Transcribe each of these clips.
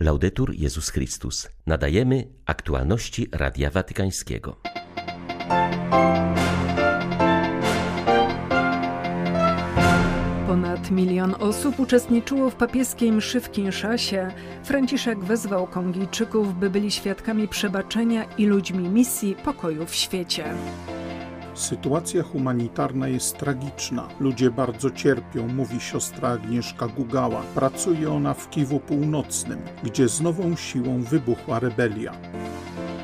Laudetur Jezus Chrystus. Nadajemy aktualności Radia Watykańskiego. Ponad milion osób uczestniczyło w papieskiej mszy w Kinszasie. Franciszek wezwał Kongijczyków, by byli świadkami przebaczenia i ludźmi misji pokoju w świecie. Sytuacja humanitarna jest tragiczna. Ludzie bardzo cierpią, mówi siostra Agnieszka Gugała. Pracuje ona w Kiwu Północnym, gdzie z nową siłą wybuchła rebelia.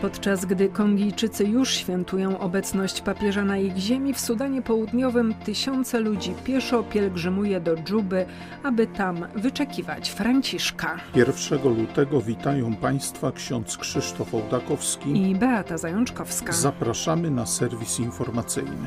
Podczas gdy Kongijczycy już świętują obecność papieża na ich ziemi, w Sudanie Południowym tysiące ludzi pieszo pielgrzymuje do Dżuby, aby tam wyczekiwać Franciszka. 1 lutego witają Państwa ksiądz Krzysztof Ołdakowski i Beata Zajączkowska. Zapraszamy na serwis informacyjny.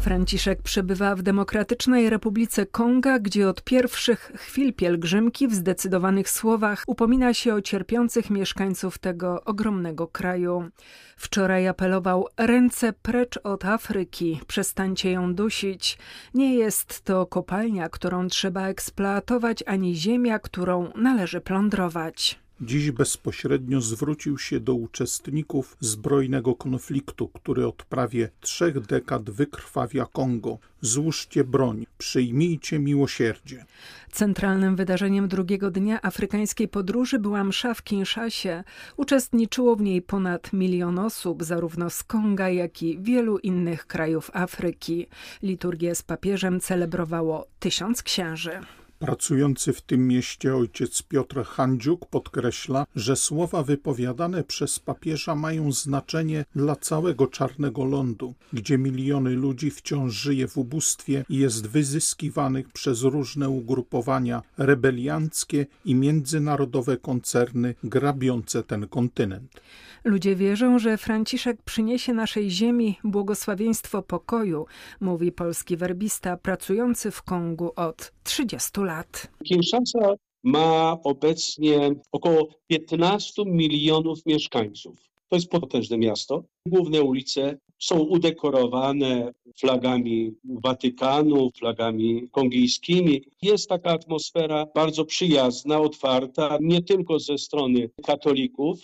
Franciszek przebywa w Demokratycznej Republice Konga, gdzie od pierwszych chwil pielgrzymki w zdecydowanych słowach upomina się o cierpiących mieszkańców tego ogromnego kraju. Wczoraj apelował: ręce precz od Afryki, przestańcie ją dusić. Nie jest to kopalnia, którą trzeba eksploatować, ani ziemia, którą należy plądrować. Dziś bezpośrednio zwrócił się do uczestników zbrojnego konfliktu, który od prawie trzech dekad wykrwawia Kongo. Złóżcie broń, przyjmijcie miłosierdzie. Centralnym wydarzeniem drugiego dnia afrykańskiej podróży była msza w Kinszasie. Uczestniczyło w niej ponad milion osób, zarówno z Konga, jak i wielu innych krajów Afryki. Liturgię z papieżem celebrowało tysiąc księży. Pracujący w tym mieście ojciec Piotr Handziuk podkreśla, że słowa wypowiadane przez papieża mają znaczenie dla całego czarnego lądu, gdzie miliony ludzi wciąż żyje w ubóstwie i jest wyzyskiwanych przez różne ugrupowania rebelianckie i międzynarodowe koncerny grabiące ten kontynent. Ludzie wierzą, że Franciszek przyniesie naszej ziemi błogosławieństwo pokoju, mówi polski werbista pracujący w Kongu od 30 lat. Kinshasa ma obecnie około 15 milionów mieszkańców. To jest potężne miasto. Główne ulice są udekorowane flagami Watykanu, flagami kongijskimi. Jest taka atmosfera bardzo przyjazna, otwarta, nie tylko ze strony katolików,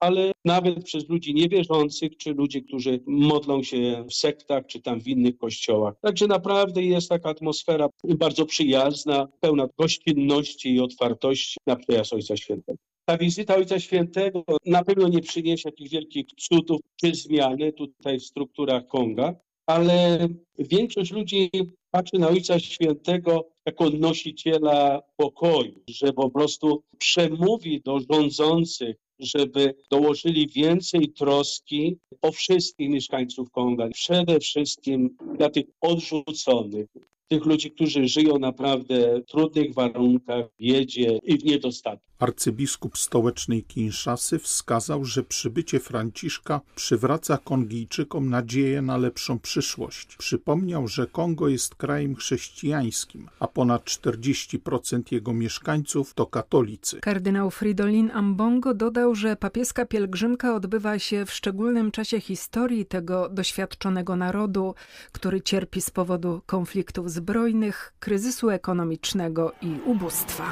ale nawet przez ludzi niewierzących, czy ludzi, którzy modlą się w sektach, czy tam w innych kościołach. Także naprawdę jest taka atmosfera bardzo przyjazna, pełna gościnności i otwartości na przyjazd Ojca Świętego. Ta wizyta Ojca Świętego na pewno nie przyniesie jakichś wielkich cudów czy zmiany tutaj w strukturach Konga, ale większość ludzi patrzy na Ojca Świętego jako nosiciela pokoju, że po prostu przemówi do rządzących, żeby dołożyli więcej troski o wszystkich mieszkańców Konga, przede wszystkim dla tych odrzuconych, tych ludzi, którzy żyją naprawdę w trudnych warunkach, w biedzie i w niedostatku. Arcybiskup stołecznej Kinszasy wskazał, że przybycie Franciszka przywraca Kongijczykom nadzieję na lepszą przyszłość. Przypomniał, że Kongo jest krajem chrześcijańskim, a ponad 40% jego mieszkańców to katolicy. Kardynał Fridolin Ambongo dodał, że papieska pielgrzymka odbywa się w szczególnym czasie historii tego doświadczonego narodu, który cierpi z powodu konfliktów zbrojnych, kryzysu ekonomicznego i ubóstwa.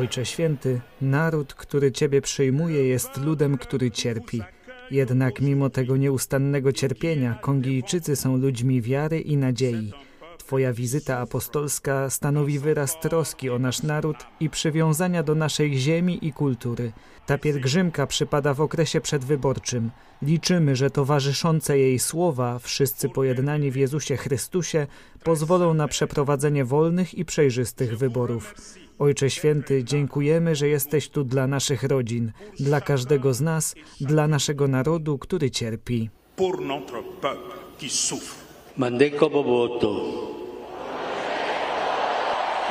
Ojcze Święty, naród, który Ciebie przyjmuje, jest ludem, który cierpi. Jednak mimo tego nieustannego cierpienia, Kongijczycy są ludźmi wiary i nadziei. Twoja wizyta apostolska stanowi wyraz troski o nasz naród i przywiązania do naszej ziemi i kultury. Ta pielgrzymka przypada w okresie przedwyborczym. Liczymy, że towarzyszące jej słowa, wszyscy pojednani w Jezusie Chrystusie, pozwolą na przeprowadzenie wolnych i przejrzystych wyborów. Ojcze Święty, dziękujemy, że jesteś tu dla naszych rodzin, dla każdego z nas, dla naszego narodu, który cierpi. Pour notre peuple qui souffre. Mandeko Boboto.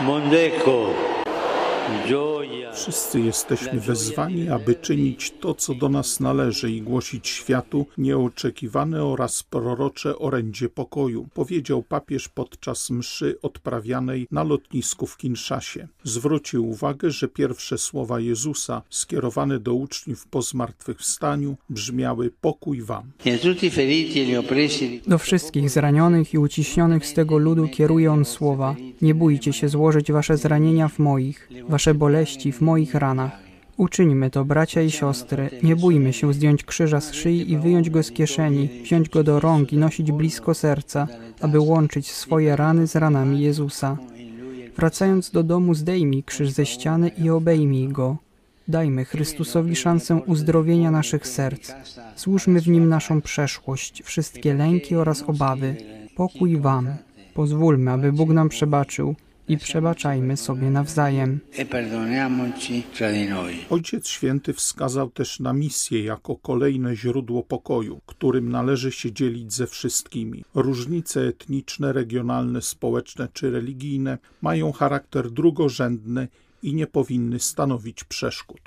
Mondeko. Wszyscy jesteśmy wezwani, aby czynić to, co do nas należy i głosić światu nieoczekiwane oraz prorocze orędzie pokoju, powiedział papież podczas mszy odprawianej na lotnisku w Kinszasie. Zwrócił uwagę, że pierwsze słowa Jezusa skierowane do uczniów po zmartwychwstaniu brzmiały pokój wam. Do wszystkich zranionych i uciśnionych z tego ludu kieruje on słowa: Nie bójcie się złożyć wasze zranienia w moich, boleści w moich ranach. Uczyńmy to, bracia i siostry. Nie bójmy się zdjąć krzyża z szyi i wyjąć go z kieszeni, wziąć go do rąk i nosić blisko serca, aby łączyć swoje rany z ranami Jezusa. Wracając do domu, zdejmij krzyż ze ściany i obejmij go. Dajmy Chrystusowi szansę uzdrowienia naszych serc. Złóżmy w nim naszą przeszłość, wszystkie lęki oraz obawy. Pokój Wam. Pozwólmy, aby Bóg nam przebaczył i przebaczajmy sobie nawzajem. Ojciec Święty wskazał też na misję jako kolejne źródło pokoju, którym należy się dzielić ze wszystkimi. Różnice etniczne, regionalne, społeczne czy religijne mają charakter drugorzędny i nie powinny stanowić przeszkód.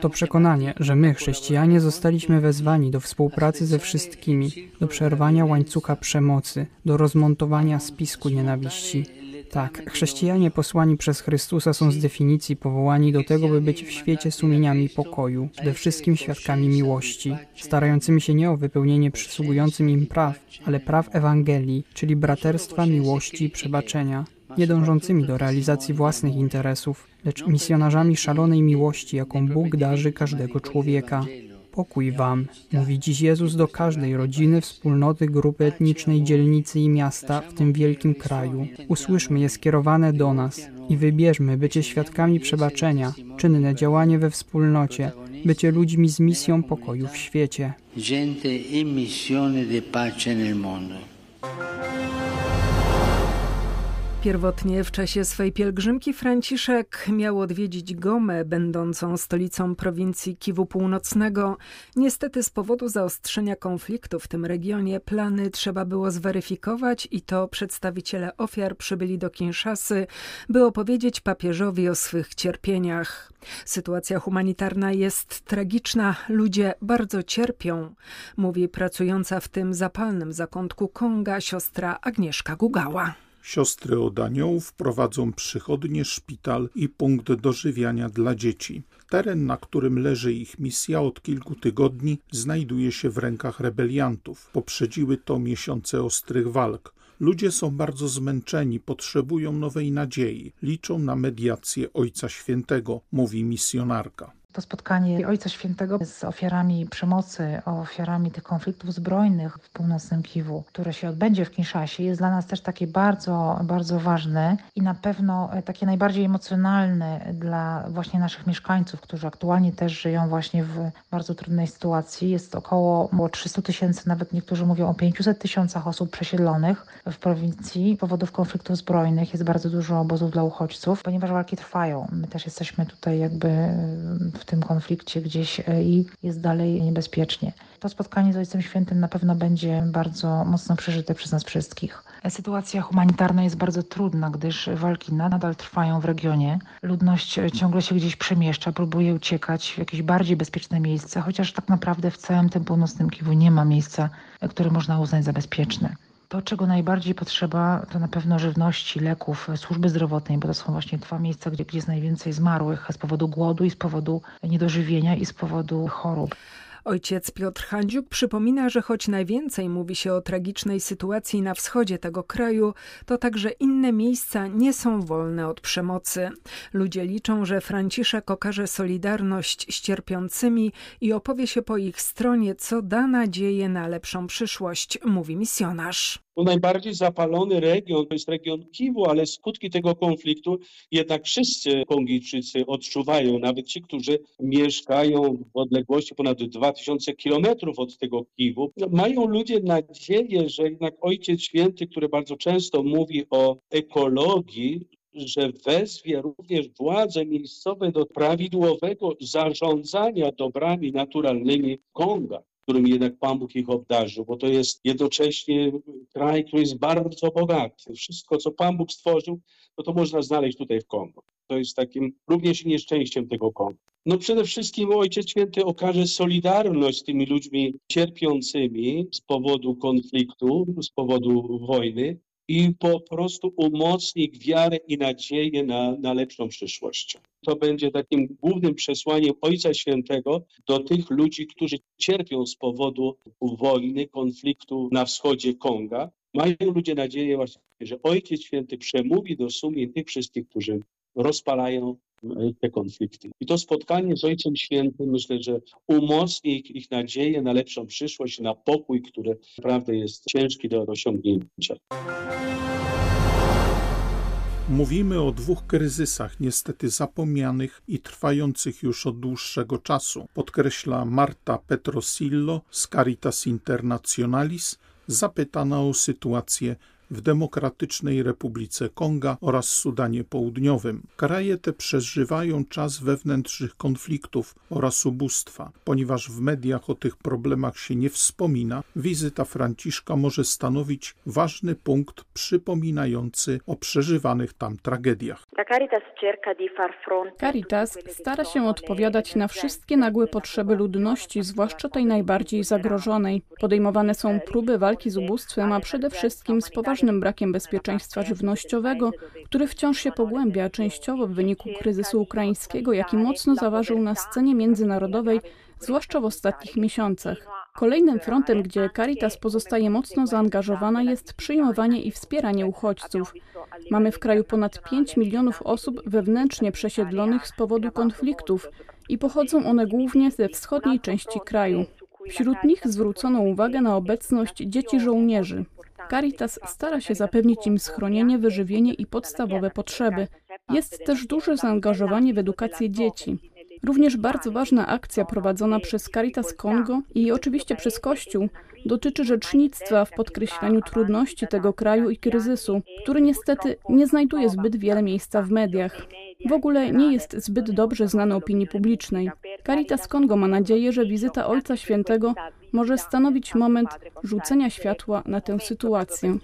To przekonanie, że my, chrześcijanie, zostaliśmy wezwani do współpracy ze wszystkimi, do przerwania łańcucha przemocy, do rozmontowania spisku nienawiści. Tak, chrześcijanie posłani przez Chrystusa są z definicji powołani do tego, by być w świecie sumieniami pokoju, przede wszystkim świadkami miłości, starającymi się nie o wypełnienie przysługującym im praw, ale praw Ewangelii, czyli braterstwa, miłości i przebaczenia nie dążącymi do realizacji własnych interesów, lecz misjonarzami szalonej miłości, jaką Bóg darzy każdego człowieka. Pokój wam, mówi dziś Jezus do każdej rodziny, wspólnoty, grupy etnicznej, dzielnicy i miasta w tym wielkim kraju. Usłyszmy je skierowane do nas i wybierzmy bycie świadkami przebaczenia, czynne działanie we wspólnocie, bycie ludźmi z misją pokoju w świecie. Gente in missione di pace nel mondo. Pierwotnie w czasie swej pielgrzymki Franciszek miał odwiedzić Gomę, będącą stolicą prowincji Kiwu Północnego. Niestety z powodu zaostrzenia konfliktu w tym regionie plany trzeba było zweryfikować i to przedstawiciele ofiar przybyli do Kinszasy, by opowiedzieć papieżowi o swych cierpieniach. Sytuacja humanitarna jest tragiczna, ludzie bardzo cierpią, mówi pracująca w tym zapalnym zakątku Konga siostra Agnieszka Gugała. Siostry od aniołów prowadzą przychodnie, szpital i punkt dożywiania dla dzieci. Teren, na którym leży ich misja od kilku tygodni, znajduje się w rękach rebeliantów. Poprzedziły to miesiące ostrych walk. Ludzie są bardzo zmęczeni, potrzebują nowej nadziei, liczą na mediację Ojca Świętego, mówi misjonarka. To spotkanie Ojca Świętego z ofiarami przemocy, ofiarami tych konfliktów zbrojnych w północnym Kiwu, które się odbędzie w Kinszasie, jest dla nas też takie bardzo, bardzo ważne i na pewno takie najbardziej emocjonalne dla właśnie naszych mieszkańców, którzy aktualnie też żyją właśnie w bardzo trudnej sytuacji. Jest około, około 300 tysięcy, nawet niektórzy mówią o 500 tysiącach osób przesiedlonych w prowincji z powodów konfliktów zbrojnych. Jest bardzo dużo obozów dla uchodźców, ponieważ walki trwają. My też jesteśmy tutaj jakby w tym konflikcie gdzieś e, i jest dalej niebezpiecznie. To spotkanie z Ojcem Świętym na pewno będzie bardzo mocno przeżyte przez nas wszystkich. Sytuacja humanitarna jest bardzo trudna, gdyż walki nadal trwają w regionie. Ludność ciągle się gdzieś przemieszcza, próbuje uciekać w jakieś bardziej bezpieczne miejsca, chociaż tak naprawdę w całym tym północnym Kiwu nie ma miejsca, które można uznać za bezpieczne. To, czego najbardziej potrzeba, to na pewno żywności, leków, służby zdrowotnej, bo to są właśnie dwa miejsca, gdzie, gdzie jest najwięcej zmarłych z powodu głodu i z powodu niedożywienia i z powodu chorób. Ojciec Piotr Handziuk przypomina, że choć najwięcej mówi się o tragicznej sytuacji na wschodzie tego kraju, to także inne miejsca nie są wolne od przemocy. Ludzie liczą, że Franciszek okaże solidarność z cierpiącymi i opowie się po ich stronie, co da nadzieję na lepszą przyszłość, mówi misjonarz. No najbardziej zapalony region to jest region Kiwu, ale skutki tego konfliktu jednak wszyscy Kongijczycy odczuwają, nawet ci, którzy mieszkają w odległości ponad 2000 kilometrów od tego Kiwu. No, mają ludzie nadzieję, że jednak Ojciec Święty, który bardzo często mówi o ekologii, że wezwie również władze miejscowe do prawidłowego zarządzania dobrami naturalnymi Konga. Którym jednak Pan Bóg ich obdarzył, bo to jest jednocześnie kraj, który jest bardzo bogaty. Wszystko, co Pan Bóg stworzył, to to można znaleźć tutaj w Kongo. To jest takim również nieszczęściem tego Kongo. No przede wszystkim Ojciec Święty okaże solidarność z tymi ludźmi cierpiącymi z powodu konfliktu, z powodu wojny i po prostu umocni wiarę i nadzieję na, na lepszą przyszłość. To będzie takim głównym przesłaniem Ojca Świętego do tych ludzi, którzy cierpią z powodu wojny, konfliktu na wschodzie Konga. Mają ludzie nadzieję właśnie, że Ojciec Święty przemówi do sumień tych wszystkich, którzy rozpalają te konflikty. I to spotkanie z Ojcem Świętym myślę, że umocni ich, ich nadzieję na lepszą przyszłość, na pokój, który naprawdę jest ciężki do osiągnięcia. Mówimy o dwóch kryzysach, niestety zapomnianych i trwających już od dłuższego czasu, podkreśla Marta Petrosillo z Caritas Internationalis, zapytana o sytuację w Demokratycznej Republice Konga oraz Sudanie Południowym. Kraje te przeżywają czas wewnętrznych konfliktów oraz ubóstwa. Ponieważ w mediach o tych problemach się nie wspomina, wizyta Franciszka może stanowić ważny punkt przypominający o przeżywanych tam tragediach. Caritas stara się odpowiadać na wszystkie nagłe potrzeby ludności, zwłaszcza tej najbardziej zagrożonej. Podejmowane są próby walki z ubóstwem, a przede wszystkim z poważnymi poważnym brakiem bezpieczeństwa żywnościowego, który wciąż się pogłębia, częściowo w wyniku kryzysu ukraińskiego, jaki mocno zaważył na scenie międzynarodowej, zwłaszcza w ostatnich miesiącach. Kolejnym frontem, gdzie Caritas pozostaje mocno zaangażowana, jest przyjmowanie i wspieranie uchodźców. Mamy w kraju ponad 5 milionów osób wewnętrznie przesiedlonych z powodu konfliktów i pochodzą one głównie ze wschodniej części kraju. Wśród nich zwrócono uwagę na obecność dzieci żołnierzy. Caritas stara się zapewnić im schronienie, wyżywienie i podstawowe potrzeby. Jest też duże zaangażowanie w edukację dzieci. Również bardzo ważna akcja prowadzona przez Caritas Congo i oczywiście przez Kościół dotyczy rzecznictwa w podkreślaniu trudności tego kraju i kryzysu, który niestety nie znajduje zbyt wiele miejsca w mediach. W ogóle nie jest zbyt dobrze znany opinii publicznej. Caritas Congo ma nadzieję, że wizyta Ojca Świętego może stanowić moment rzucenia światła na tę sytuację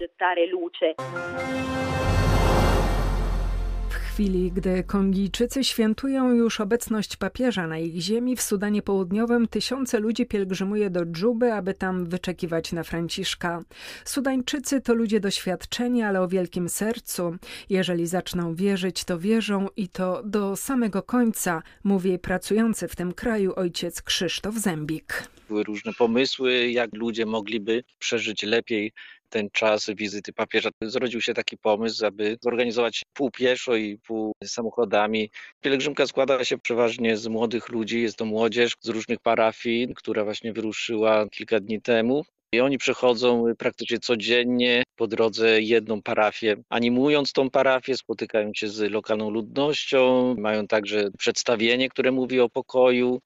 chwili, gdy Kongijczycy świętują już obecność papieża na ich ziemi, w Sudanie Południowym tysiące ludzi pielgrzymuje do Dżuby, aby tam wyczekiwać na Franciszka. Sudańczycy to ludzie doświadczeni, ale o wielkim sercu. Jeżeli zaczną wierzyć, to wierzą i to do samego końca, mówi pracujący w tym kraju ojciec Krzysztof Zębik. Były różne pomysły, jak ludzie mogliby przeżyć lepiej ten czas wizyty papieża. Zrodził się taki pomysł, aby zorganizować pół pieszo i pół samochodami. Pielgrzymka składa się przeważnie z młodych ludzi, jest to młodzież z różnych parafii, która właśnie wyruszyła kilka dni temu. I oni przechodzą praktycznie codziennie po drodze jedną parafię, animując tą parafię, spotykają się z lokalną ludnością, mają także przedstawienie, które mówi o pokoju,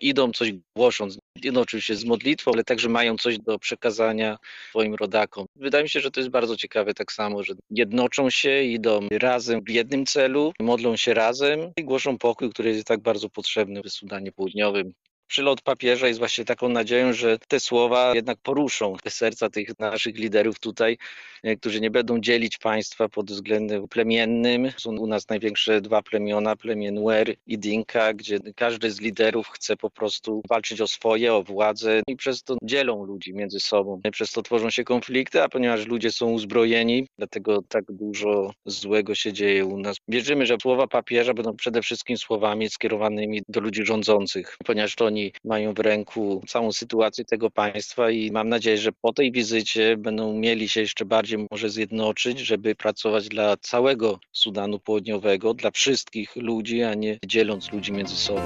idą coś głosząc, no oczywiście z modlitwą, ale także mają coś do przekazania swoim rodakom. Wydaje mi się, że to jest bardzo ciekawe tak samo, że jednoczą się, idą razem w jednym celu, modlą się razem i głoszą pokój, który jest tak bardzo potrzebny w Sudanie Południowym przylot papieża jest właśnie taką nadzieją, że te słowa jednak poruszą serca tych naszych liderów tutaj, e, którzy nie będą dzielić państwa pod względem plemiennym. Są u nas największe dwa plemiona, plemię Nuer i Dinka, gdzie każdy z liderów chce po prostu walczyć o swoje, o władzę i przez to dzielą ludzi między sobą. Przez to tworzą się konflikty, a ponieważ ludzie są uzbrojeni, dlatego tak dużo złego się dzieje u nas. Wierzymy, że słowa papieża będą przede wszystkim słowami skierowanymi do ludzi rządzących, ponieważ to oni oni mają w ręku całą sytuację tego państwa i mam nadzieję, że po tej wizycie będą mieli się jeszcze bardziej może zjednoczyć, żeby pracować dla całego Sudanu Południowego, dla wszystkich ludzi, a nie dzieląc ludzi między sobą.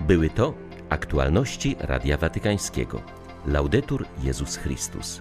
Były to aktualności Radia Watykańskiego. Laudetur Jezus Chrystus.